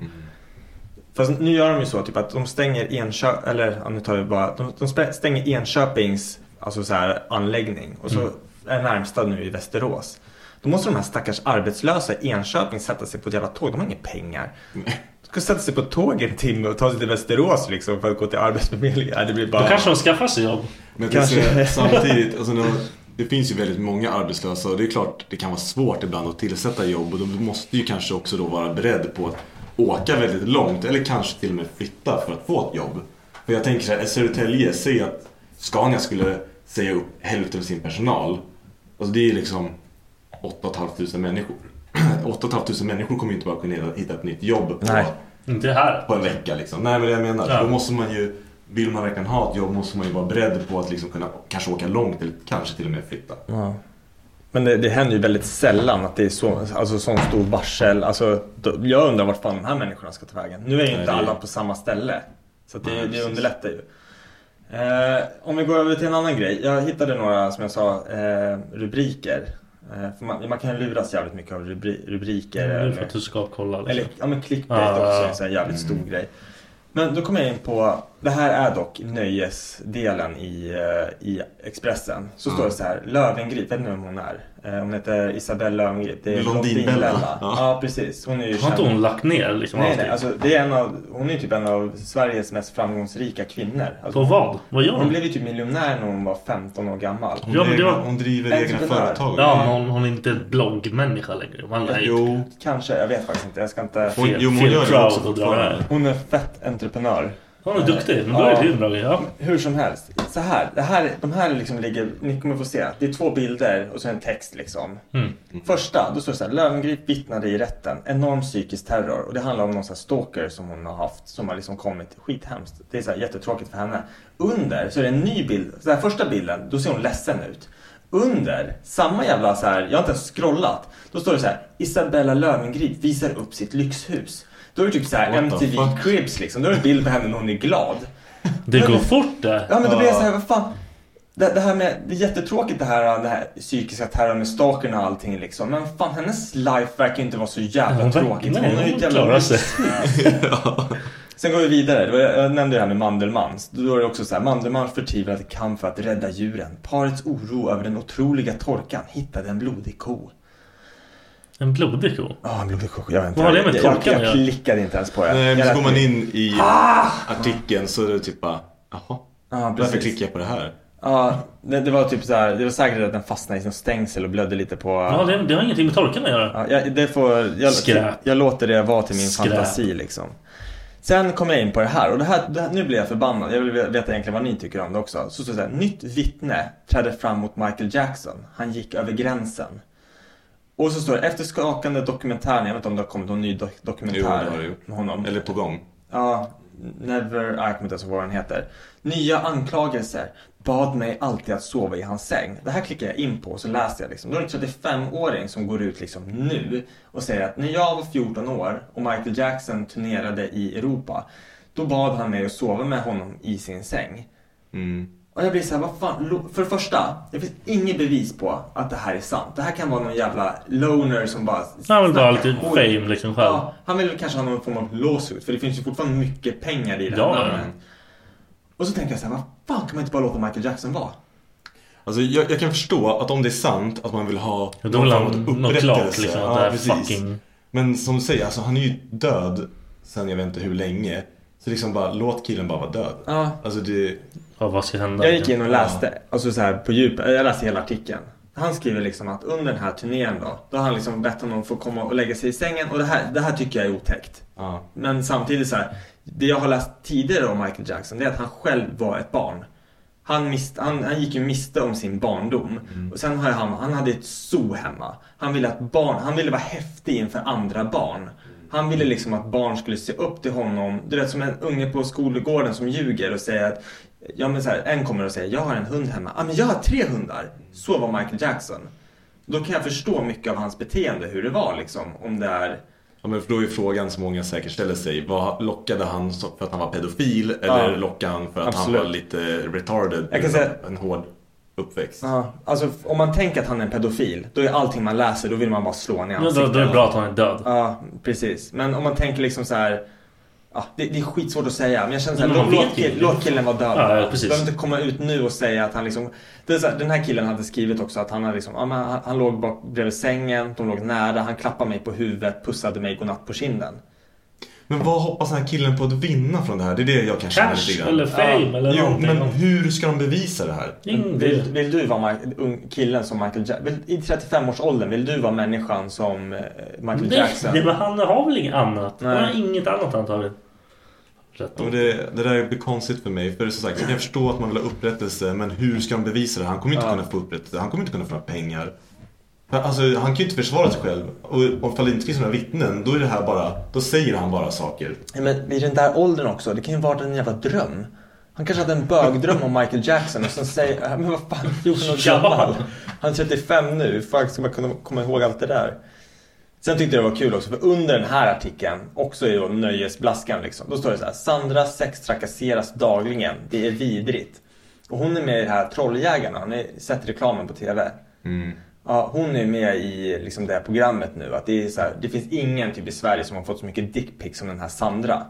Fast nu gör de ju så typ att de stänger Enköping, eller ja, nu tar vi bara, de, de stänger Enköpings alltså så här, anläggning och så är närmsta nu i Västerås. Då måste de här stackars arbetslösa i Enköping sätta sig på ett jävla tåg. De har inga pengar. De ska sätta sig på tåg en timme och ta sig till Västerås liksom för att gå till Arbetsförmedlingen. Ja, Det blir bara... Då kanske de skaffar sig jobb. Men Kanske. Samtidigt, alltså, när, det finns ju väldigt många arbetslösa och det är klart det kan vara svårt ibland att tillsätta jobb och då måste ju kanske också då vara beredd på att åka väldigt långt eller kanske till och med flytta för att få ett jobb. För jag tänker så här, Södertälje, säg att Scania skulle säga upp hälften av sin personal. Alltså det är liksom 8 500 människor. 8 500 människor kommer ju inte bara kunna hitta ett nytt jobb på, Nej. Inte här. på en vecka liksom. Nej men det jag menar. Ja. Då måste man ju, vill man verkligen ha ett jobb måste man ju vara beredd på att liksom kunna kanske åka långt eller kanske till och med flytta. Ja. Men det, det händer ju väldigt sällan att det är så, alltså, sån stor varsel. Alltså, då, jag undrar vart fan de här människorna ska ta vägen. Nu är ju Nej, inte det- alla på samma ställe. Så att det, Nej, det underlättar ju. Eh, om vi går över till en annan grej. Jag hittade några, som jag sa, eh, rubriker. Eh, man, man kan luras jävligt mycket av rubri, rubriker. Eller- för att du ska kolla liksom. eller ja men clickbait Ah. också är en sån jävligt stor grej. Men då kommer jag in på, det här är dock nöjesdelen i, eh, i Expressen. Så står det så här, Löwengrip, vet ni vem hon är? Eh, Hon heter Isabelle Löwengrip. Det är Blondinbella. Ja. Ja. precis. Hon är ju Har inte hon lagt ner liksom Nej, nej, alltså det är en av, hon är typ en av Sveriges mest framgångsrika kvinnor. Alltså, På vad? Vad gör hon hon? blev ju typ miljonär när hon var 15 år gammal. Hon, Ja, men det egna, var- hon driver egna företag. Ja, men hon, hon är inte en bloggmänniska längre. Man är Jo, Kanske, jag vet faktiskt inte. Jag ska inte... hon, fel- jo, hon fel gör det crowd också. Hon är fett entreprenör. Hon är duktig. Men då är det en bra grej. Ja. Hur som helst. Så här, det här, de här liksom ligger, ni kommer få se. Det är två bilder och så en text liksom. Mm. Första, då står det så här. Löwengrip vittnade i rätten. Enorm psykisk terror. Och det handlar om någon sån här stalker som hon har haft. Som har liksom kommit. Skithemskt. Det är så här jättetråkigt för henne. Under så är det en ny bild. Så här, första bilden, då ser hon ledsen ut. Under, samma jävla så här, jag har inte ens scrollat. Då står det så här. Isabella Löwengrip visar upp sitt lyxhus. Då är det typ så här What the MTV fuck? Cribs liksom. Då är det en bild på henne när hon är glad. Det går fort det. Ja men då blir jag så här, vad fan. Det, det här med, det är jättetråkigt det här, det här psykiska terrorn med stalkern och allting liksom. Men fan hennes life verkar inte vara så jävla tråkigt. Hon har ju ett jävla sig. Sen går vi vidare. Jag nämnde det här med Mandelmans. Då är det också så här. Mandelmans förtvivlade kamp för att rädda djuren. Parets oro över den otroliga torkan hittade en blodig ko. En blodig ko. Ja, en blodig ko. Jag vet inte. Vad har det med jag, torkan jag, jag göra? klickade inte ens på det. Nej, men Jag så går man in i artikeln så är det typ bara, jaha, Ja, varför precis. klickar jag på det här? Ja, det, det var typ så här. Det var säkert att den fastnade i någon stängsel och blödde lite på... Ja, det, det har ingenting med torkan att göra. Ja, jag, det får, jag, Skräp. jag låter det vara till min Skräp. fantasi liksom. Sen kommer jag in på det här och det här, det här, nu blir jag förbannad. Jag vill veta egentligen vad ni tycker om det också. Så står det så här, nytt vittne trädde fram mot Michael Jackson. Han gick över gränsen. Och så står det, efter skakande dokumentären, jag vet inte om det har kommit någon ny dok- dokumentär Jo, det har det gjort. med honom. Eller på gång. Ja, Never, ja, jag kommer inte ens ihåg vad den heter. Nya anklagelser. Bad mig alltid att sova i hans säng. Det här klickar jag in på och så läser jag liksom. Då är det en 35-åring som går ut liksom nu och säger att när jag var 14 år och Michael Jackson turnerade i Europa. Då bad han mig att sova med honom i sin säng. Mm. Och jag blir såhär, vad fan. För det första, det finns inget bevis på att det här är sant. Det här kan vara någon jävla loner som bara Han vill bara ha lite fame liksom själv. Ja, han vill kanske ha någon form av lawsuit. För det finns ju fortfarande mycket pengar i det Ja, här ja. namnet. Och så tänker jag så här, vad fan kan man inte bara låta Michael Jackson vara? Alltså jag, jag kan förstå att om det är sant att man vill ha Ja, vill form av upprättelse. klart liksom. Att det här precis. fucking... Men som du säger, alltså han är ju död sen jag vet inte hur länge. Så liksom bara, låt killen bara vara död. Ja. Alltså det... Ja, vad ska hända? Jag gick in och läste, alltså så här på djupet, jag läste hela artikeln. Han skriver liksom att under den här turnén då, då har han liksom bett honom få komma och lägga sig i sängen och det här, det här tycker jag är otäckt. Ja. Men samtidigt så här, det jag har läst tidigare om Michael Jackson det är att han själv var ett barn. Han, mist, han, han gick ju miste om sin barndom. Och sen har han, han hade ett zoo hemma. Han ville att barn, han ville vara häftig inför andra barn. Han ville liksom att barn skulle se upp till honom. Du vet som en unge på skolgården som ljuger och säger att Ja men så här, en kommer och säger jag har en hund hemma. Ja men jag har tre hundar. Så var Michael Jackson. Då kan jag förstå mycket av hans beteende, hur det var liksom. Om det är Ja, men för då är frågan som många säkert ställer sig. Vad lockade han för att han var pedofil? Eller Ja. lockade han för att Absolut. han var lite retarded? Jag kan säga- En hård uppväxt. Ja, alltså om man tänker att han är en pedofil, då är allting man läser, då vill man bara slå honom i Ja, då, ansiktet. då är det bra att han är död. Ja, precis. Men om man tänker liksom så här. Ja, det, det är skitsvårt att säga, men jag känner så Nej, här, men man låt, låt killen vara död. Ja, ja, precis. Behöver inte komma ut nu och säga att han liksom... Det är så här, den här killen hade skrivit också att han, hade liksom, ja, men han, han låg bak bredvid sängen, de låg nära, han klappade mig på huvudet, pussade mig godnatt på kinden. Men vad hoppas den här killen på att vinna från det här? Det är det jag kan känna lite Cash grann. eller fame eller Jo, någonting. men hur ska de bevisa det här? Ingen Vill, vill du vara Michael, killen som Michael Jackson? I 35-årsåldern, vill du vara människan som eh, Michael Jackson? nej, men han har väl inget annat? Nej. Han har inget annat antagligen. Rätt Och det, det där blir konstigt för mig. För som sagt, jag kan förstå att man vill ha upprättelse. Men hur ska de bevisa det? Han kommer inte Ja. kunna få upprättelse. Han kommer inte kunna få några pengar. För, Alltså, han kan ju inte försvara sig själv. Och och ifall det inte finns några vittnen, då är det här bara... Då säger han bara saker. Ja, Men vid den där åldern också, det kan ju vara en jävla dröm. Han kanske hade en bögdröm om Michael Jackson och sen säger men vad fan, 14 år gammal. Han är 35 nu, hur fan ska man kunna komma ihåg allt det där? Sen tyckte jag det var kul också, för under den här artikeln, också i nöjesblaskan liksom, då står det så här Sandra sex trakasseras dagligen, det är vidrigt. Och hon är med i det här Trolljägarna, har ni sett reklamen på TV? Ja, hon är med i liksom det här programmet nu. Att det, är så här, det finns ingen typ i Sverige som har fått så mycket dickpics som den här Sandra.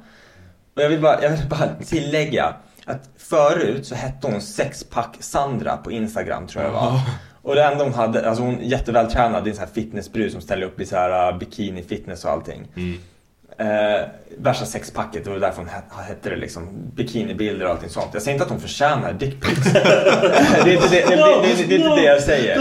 Och jag vill bara, jag vill bara tillägga att förut så hette hon sexpack Sandra på Instagram tror jag det var. Och det enda hon hade, alltså hon är jättevältränad, det är en sån här fitnessbrud som ställer upp i så här uh, bikini fitness och allting. Eh, värsta sexpacket, det var därför hon het- hette det liksom. Bikinibilder och allting sånt. Jag säger inte att hon förtjänar dickpics. det, är inte det, det, det, det, det inte det jag säger.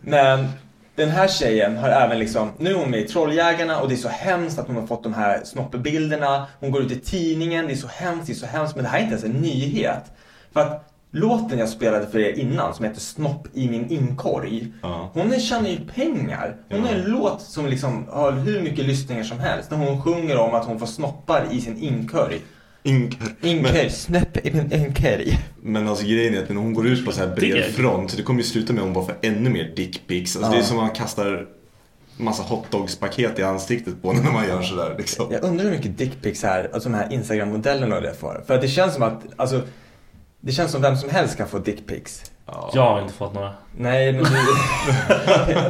Men den här tjejen har även liksom, nu är hon med i Trolljägarna och det är så hemskt att hon har fått de här snoppbilderna. Hon går ut i tidningen, det är så hemskt, det är så hemskt. Men det här är inte ens en nyhet. För att låten jag spelade för er innan som heter Snopp i min inkorg. Ja. Hon är- tjänar ju pengar. Hon har en låt som liksom har hur mycket lyssningar som helst. När hon sjunger om att hon får snoppar i sin inkorg. Inkorg, snäpp i min inkorg. Men alltså grejen är att när hon går ut på så här bred front det kommer ju sluta med att hon bara får ännu mer dickpics. Alltså det är som att man kastar massa hotdogspaket i ansiktet på när man gör sådär liksom. Jag undrar hur mycket dickpics här, alltså de här Instagram-modellerna och det får. För att det känns som att, alltså, det känns som vem som helst kan få dickpics. Jag har inte fått några. Nej, men vi,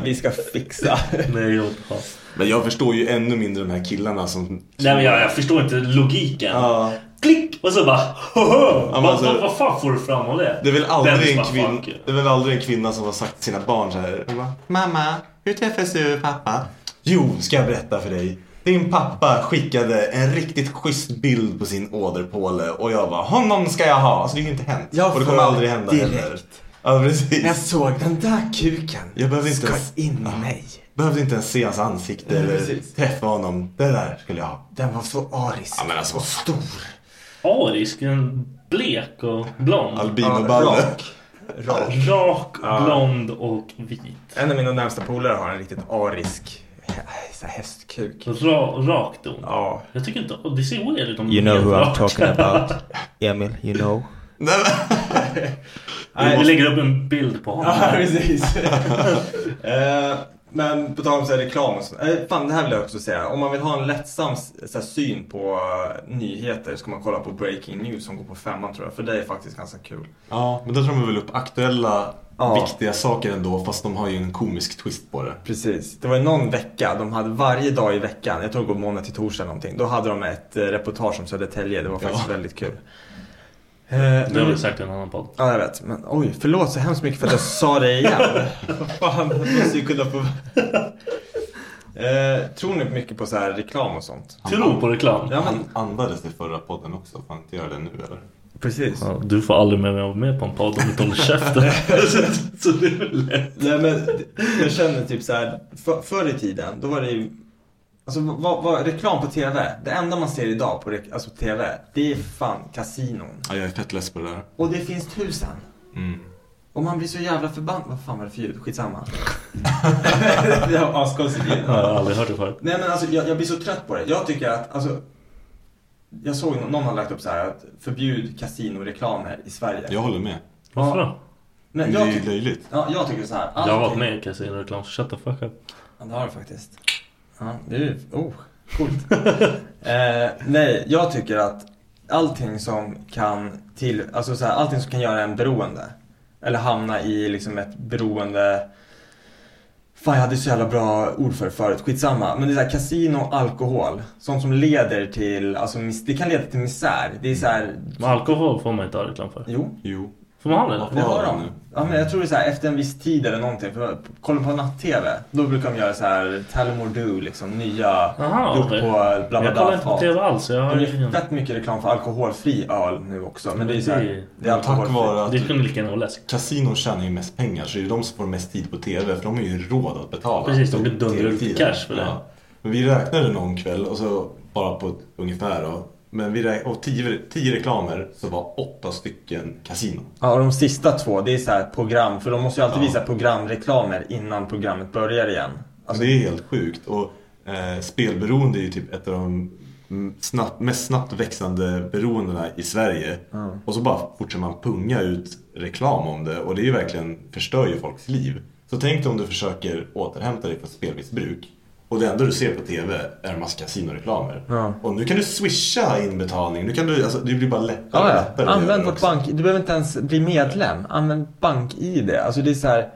vi ska fixa. Nej, jag fått. Men jag förstår ju ännu mindre de här killarna som... Nej men jag, jag förstår inte logiken. Ja. Klick! Och så bara Hoho! men vad, alltså- vad, vad fan får du fram av det? Det är väl aldrig en fuck. det är väl aldrig en kvinna som har sagt till sina barn så här. Mamma, hur träffades du pappa? Jo, ska jag berätta för dig. Din pappa skickade en riktigt schysst bild på sin åderpåle och jag bara, honom ska jag ha. Alltså det har ju inte hänt. Jag och det kommer aldrig hända direkt. heller. Ja, precis. Jag såg den där kuken. Jag behövde inte ens- in i Ja. mig. Behövde inte ens se hans ansikte Nej, eller precis. träffa honom. Det där skulle jag ha. Den var så arisk. Ja, men alltså. Och stor. Arisk, en blek och blond. Albinoballe. rak. Rak. Rak, Ja. blond och vit. En av mina närmsta polare har en riktigt arisk så hästkuk. Ra, rakt don. Ja. Jag tycker inte... Det ser weird ut om You know who I'm talking about. Emil, you know. Nej, men- Vi lägger upp en bild på honom. Ja, precis. Eh, Men på tal om så här reklam och så. Eh, fan, det här vill jag också säga. Om man vill ha en lättsam så här, syn på eh, nyheter ska man kolla på Breaking News som går på femman tror jag. För det är faktiskt ganska kul. Ja, men då tar de väl upp aktuella, Ja. viktiga saker ändå. Fast de har ju en komisk twist på det. Precis. Det var ju någon vecka, de hade varje dag i veckan, jag tror det går måndag till torsdag någonting. Då hade de ett eh, reportage om Södertälje. Det var faktiskt Ja. väldigt kul. Eh, Det har men- vi sagt i en annan podd. Ja, jag vet. Men oj, förlåt så hemskt mycket för att jag sa det igen. Fan, jag måste ju kunna få... Eh, tror ni mycket på så här reklam och sånt? Tro på reklam. Ja, men Han andades i förra podden också. Får han inte göra det nu eller? precis. Ja, du får aldrig med mig vara med på en podd om du inte håller käften. så, så det är väl lätt. Nej, men jag känner typ så här, för, förr i tiden, då var det ju... Alltså vad, vad, reklam på TV, det enda man ser idag på alltså, TV, det är fan kasinon. Ja, jag är fett less på det där. Och det finns tusen. Mm. Och man blir så jävla förbannad. Vad fan var det för ljud? Skitsamma. det var askonstigt ljud. Jag har aldrig hört det förut. Nej men alltså jag, jag blir så trött på det. Jag tycker att, alltså. Jag såg någon, någon har lagt upp så här att förbjud kasinoreklamer i Sverige. Jag håller med. Varför då? Men det jag, är ju löjligt. ja, jag tycker så här. Jag har varit med i kasinoreklam, så shut the fuck up. Ja, det har du faktiskt. Ja, det är oh, coolt. eh, nej, jag tycker att allting som kan till, alltså så här, allting som kan göra en beroende. Eller hamna i liksom ett beroende. Fan, jag hade så jävla bra ord för det förut. Skitsamma. Men det är så här, kasino, alkohol. Sånt som leder till, alltså det kan leda till misär. Det är så här, Men alkohol får man inte ha reklam för. jo. Jo. Får man ha det? Det har Ja, de. nu. Ja, men jag tror det är så här, efter en viss tid eller någonting. För kolla på natt-tv. Då brukar de göra så här Tullamore Do, liksom nya. Aha, gjort okej. på bla bla Jag kollar inte på. TV alls. Jag har De gör ingen... fett mycket reklam för alkoholfri öl nu också. Men det är så här, Det- det är Tack alkoholfri. vare att Det kunde lika gärna läsk. kasinon tjänar ju mest pengar så det är de som får mest tid på TV för de har ju råd att betala. Precis, de för kan dundra ut cash för det. Men vi räknade någon kväll och så bara på ungefär då. Men vi av tio, tio reklamer så var åtta stycken kasino. Ja, och de sista två, det är så här program. För de måste ju alltid Ja. visa programreklamer innan programmet börjar igen. Alltså, det är helt sjukt. Och eh, spelberoende är ju typ ett av de mm, snabbt, mest snabbt växande beroendena i Sverige. Och så bara fortsätter man punga ut reklam om det och det är ju verkligen förstör ju folks liv. Så tänk dig om du försöker återhämta dig från spelmissbruk och det enda du ser på TV är en massa kasinoreklamer. Ja. Och nu kan du swisha inbetalning. Nu kan du, alltså, det blir bara lättare Ja, ja. att Använd vårt bank... Du behöver inte ens bli medlem. Använd bank-id. Alltså det är så här...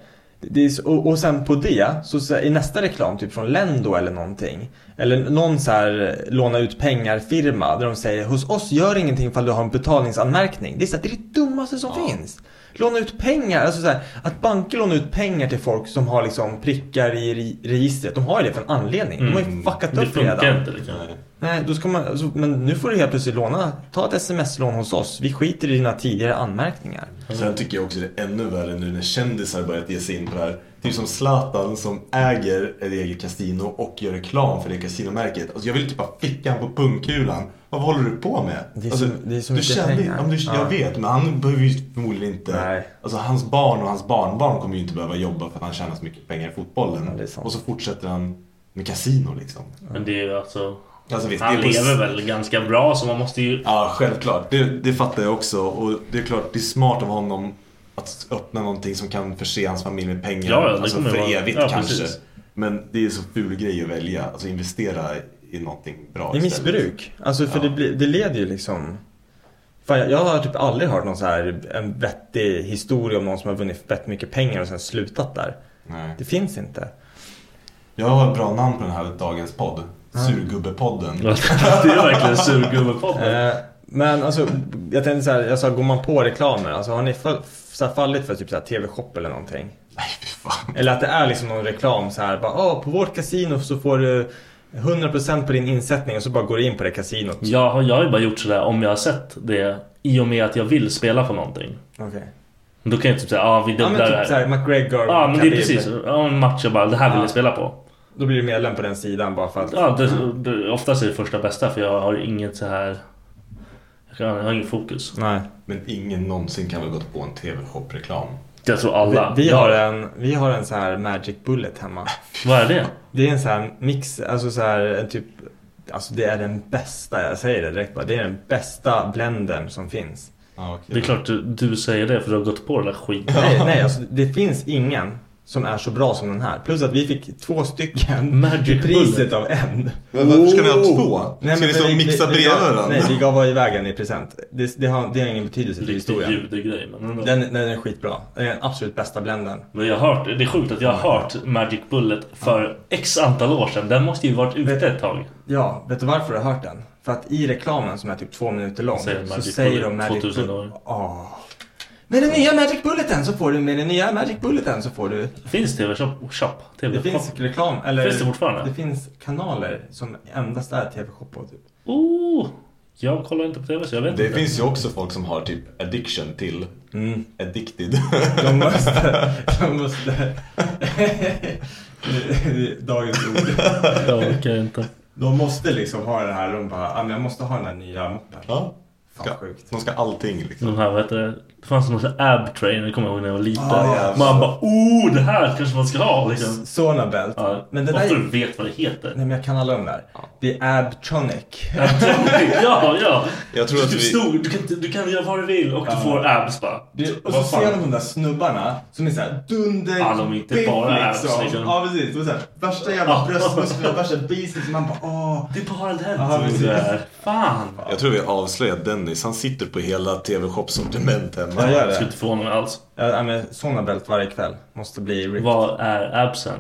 Är och, och sen på det, så, så i nästa reklam, typ från Lendo eller någonting. Eller någon så här låna ut pengar-firma där de säger hos oss gör ingenting ifall du har en betalningsanmärkning. Det är, så här, det, är det dummaste som finns. Låna ut pengar, alltså så här, att banker lånar ut pengar till folk som har liksom prickar i re- registret. De har ju det för en anledning. De har ju fuckat Det upp funkar redan. inte liksom. Nej. Nej, då ska man, alltså, men nu får du helt plötsligt låna, ta ett sms-lån hos oss. Vi skiter i dina tidigare anmärkningar. Sen tycker jag också det är ännu värre nu när kändisar börjat ge sig in på det här. Typ som Zlatan som äger ett eget kasino och gör reklam för det kasinomärket. Alltså jag vill typ bara ficka på pungkulan. Vad håller du på med? Det är alltså, så- det är så du mycket kände, pengar. Du, Ja. Jag vet, men han behöver ju förmodligen inte... Nej. Alltså hans barn och hans barnbarn kommer ju inte behöva jobba för att han tjänar så mycket pengar i fotbollen. Ja, och så fortsätter han med kasino liksom. Men det är ju alltså... Alltså, visst, Han på- lever väl ganska bra så man måste ju... Ja, självklart. Det, det fattar jag också. Och det är klart, det är smart av honom att öppna någonting som kan förse hans familj med pengar. Ja, alltså för vara- evigt ja, kanske. precis. Men det är så ful grej att välja. Alltså investera i någonting bra Det är istället. missbruk. Alltså för Ja. det, blir, det leder ju liksom... Fan, jag, jag har typ aldrig hört någon så här en vettig historia om någon som har vunnit fett mycket pengar och sen slutat där. Nej. Det finns inte. Jag har ett bra namn på den här dagens podd. Surgubbepodden. det är verkligen surgubbepodden. Eh, men alltså, jag tänkte så här, jag sa går man på reklamer, alltså har ni fall, så här fallit för typ så här TV-shop eller någonting? Nej, fan. Eller att det är liksom någon reklam så här, bara, Åh, på vårt kasino så får du 100% på din insättning och så bara går du in på det kasinot. Jag, har- jag har ju bara gjort sådär om jag har sett det i och med att jag vill spela på någonting. Okej. Då kan jag typ säga, ja vi Ja dubblar men det typ här. såhär McGregor, Ja men det är precis, ja, en match jag bara, det här vill Ja. jag spela på. Då blir du medlem på den sidan bara för att... Ja, det, det, oftast är det första bästa för jag har inget så här jag har ingen fokus. Nej. Men ingen någonsin kan väl gått på en TV-shop-reklam? Jag tror alla. Vi, vi, Jag- har en, vi har en så här Magic Bullet hemma. Vad är det? Det är en sån här mix, alltså så här en typ Alltså det är den bästa, jag säger det direkt bara. Det är den bästa blendern som finns. Ja, okej. Det är klart du, du säger det för du har gått på den där skiten. Nej, nej alltså det finns ingen som är så bra som den här. Plus att vi fick två stycken Magic priset av en. Men varför ska ni ha två? Oh! Nej, ska ni så vi- mixa vi- vi bredvid varandra? Nej, vi gav iväg en i present. Det, det, har, det har ingen betydelse för historien. ljudgrej. Men, Den, den är skitbra. Det är den absolut bästa blenden. men jag har hört, det är sjukt att jag har hört Magic Bullet för x antal år sedan. Den måste ju varit ute ett tag. Ja, vet du varför du har hört den? För att i reklamen som är typ två minuter lång Säger så säger de Magic 2000 Bullet. år. Åh. Med den nya Magic Bulleten så får du, med den nya Magic Bulleten så får du Finns TV-shop? Shop? TV Det finns reklam, eller Finns det fortfarande? Det finns kanaler som endast är TV-shop på typ. Oh, jag kollar inte på TV så jag vet Det inte. finns ju också folk som har typ addiction till Mm. addicted. De måste, de måste Dagens ord Jag orkar inte. De måste liksom ha det här, de bara, ah, men jag måste ha den här nya moppen ja. Fan Ska, sjukt de ska allting liksom. De här, vad heter det? Det fanns någon sån här ab trainer, det kommer jag ihåg när jag var liten. Ah, ja. Man bara, oh det här kanske man ska ha liksom. Sonabelt Ja, Men det där du vet vad det heter. nej men jag kan alla de där Det är Abtronic ja, ja. Jag tror att du, vi... stod, du, kan, du kan göra vad du vill och Ja. du får abs bara. Det, och så ser man de där snubbarna som är såhär dunder Ja, de är inte bara abs, liksom. Ja precis, de är såhär, värsta jävla Ja. bröstmusklerna, värsta biceps man bara åh Det är bara det Ja, här precis. du är. Fan. Jag tror vi avslöjat Dennis. Han sitter på hela TV-shops gör Jag det. skulle inte förvåna mig alls. Ja, men Sonabelt varje kväll måste bli ripped. Vad är absen?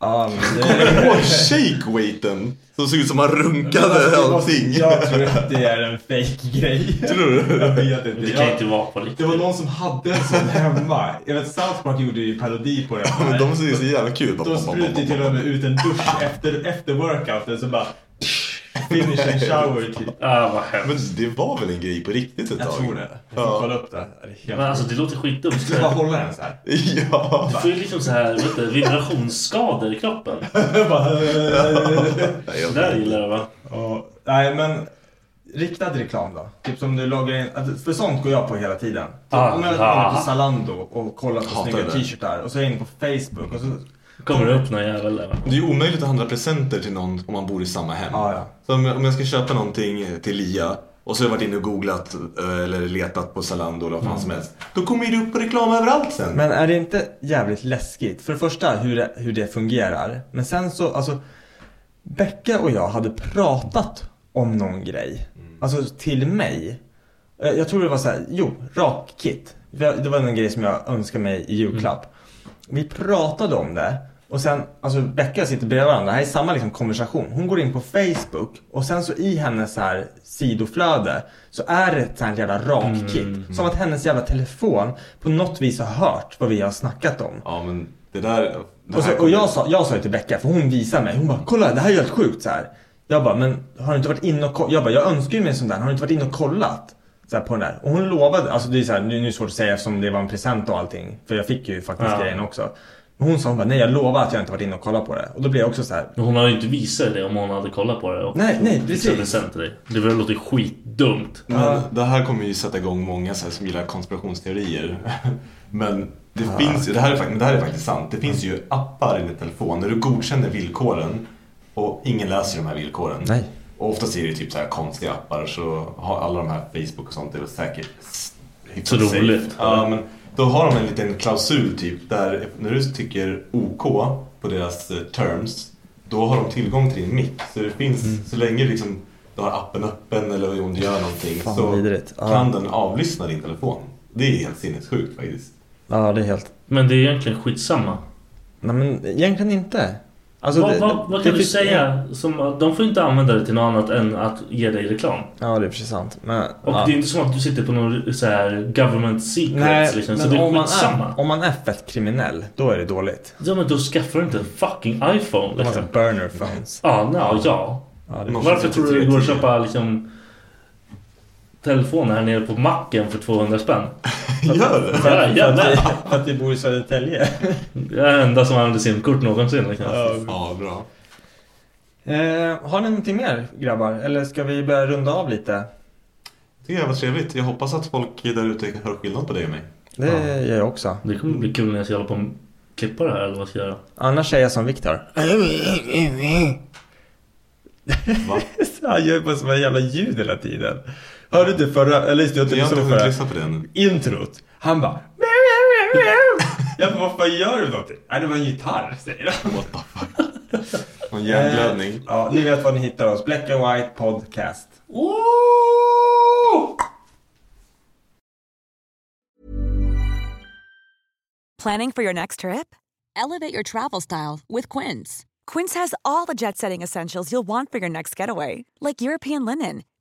Ja, men Kommer du ihåg shake-weighten? Som såg ut som han runkade allting. Jag tror att det är en fake grej Tror du? Jag vet inte. Det kan inte vara på riktigt. Det var någon som hade en sån hemma. Jag vet South Park gjorde ju parodi på det. Men de ser ju så jävla kul. De sprutar ju till och med ut en dusch efter, efter workouten så bara finish and shower typ. Ah, vad Men hemskt. det var väl en grej på riktigt ett Jag tag? tror det. Jag får Ja. kolla upp det. Det är helt Men alltså det låter skitdumt. Ska bara hålla den så här. Ja. Du får ju liksom så här, vet du, vibrationsskador i kroppen. Bara, Nej, jag- Det där gillar jag va? Ja, nej men riktad reklam då? Typ som du loggar in, att- för sånt går jag på hela tiden. Typ, Ah, om jag är ah. inne på Zalando och kollar på Hatar snygga det. t-shirtar och så är jag inne på Facebook och så Kommer det upp någon jävel där va? Det är ju omöjligt att handla presenter till någon om man bor i samma hem. Ja, ja. Så om jag, om jag ska köpa någonting till Lia och så har jag varit inne och googlat eh, eller letat på Zalando eller vad fan som helst. Då kommer det upp reklam överallt sen. Men är det inte jävligt läskigt? För det första hur det, hur det fungerar. Men sen så, alltså Becka och jag hade pratat om någon grej. Alltså till mig. Eh, Jag tror det var så här, jo, rakkit. Det var en grej som jag önskade mig i julklapp. Vi pratade om det. Och sen, alltså Becka sitter bredvid varandra, det här är samma liksom konversation. Hon går in på Facebook och sen så i hennes så här sidoflöde så är det ett sånt jävla rakkit. Som att hennes jävla telefon på något vis har hört vad vi har snackat om. Ja men det där... Det Och, så, och jag, sa, jag sa ju till Becka, för hon visade mig, hon bara kolla det här är helt sjukt så här. Jag bara, men har du inte varit inne och kollat? Jag bara, jag önskar ju mig en sån där, har du inte varit inne och kollat? Så här, på den där. Och hon lovade, alltså det är så här, nu är det svårt att säga eftersom det var en present och allting. För jag fick ju faktiskt Ja. grejen också. Men hon sa, hon bara, nej jag lovar att jag inte varit inne och kollat på det. Och då blev jag också så här. Men Hon hade ju inte visat det om hon hade kollat på det och Nej, nej, precis. present till dig. Det väl låter skitdumt. Men det här kommer ju sätta igång många så här, som gillar konspirationsteorier. Men det finns ju, det här, är, det här är faktiskt sant. Det finns ju appar i din telefon där du godkänner villkoren och ingen läser de här villkoren. Nej. Och oftast är det typ så här konstiga appar så har alla de här Facebook och sånt är väl säkert Så roligt. Ja, men då har de en liten klausul typ där när du tycker OK på deras eh, terms då har de tillgång till din mick. Så det finns, så länge liksom du har appen öppen eller om du gör någonting Fan, så vidrigt. Ja. kan den avlyssna din telefon. Det är helt sinnessjukt faktiskt. Ja, det är helt... Men det är egentligen skitsamma. Nej men egentligen inte. Alltså, vad, vad, vad det kan du finns- säga? Som, de får inte använda det till något annat än att ge dig reklam. Ja, det är precis sant. Men, Och ja. det är inte som att du sitter på någon så här government secrets Nej, liksom. Så men det om man, är, om man är fett kriminell, då är det dåligt. Ja men då skaffar du inte en fucking iPhone liksom. såhär burner phones. Ja, ja, ja. Ja, Varför tror du det går att 3310? köpa liksom telefoner här nere på macken för 200 spänn? Gör det? Ja, för, att vi, jävlar. för att vi bor i Södertälje. Jag är den enda som använder simkort någonsin liksom. Ja, bra. Eh, har ni någonting mer grabbar? Eller ska vi börja runda av lite? jag var trevligt. Jag hoppas att folk där ute hör skillnad på dig och mig. Det gör jag också. Det kommer bli kul när jag ska hålla på och klippa det här eller vad ska jag göra? Annars är jag som Viktor. Han gör på som en jävla ljud hela tiden. Hörde du inte förra, eller just jag Jag har inte hunnit lyssna på den. introt? Han bara Jag bara, vad fan gör du någonting? Nej, det var en gitarr, säger han. What the fuck? Någon hjärnblödning. Eh, Ja, ni vet var ni hittar oss. Black and White Podcast. Planning for your next trip? Elevate your travel style with Quince. Quince has all the jet setting essentials you'll want for your next getaway, like European linen,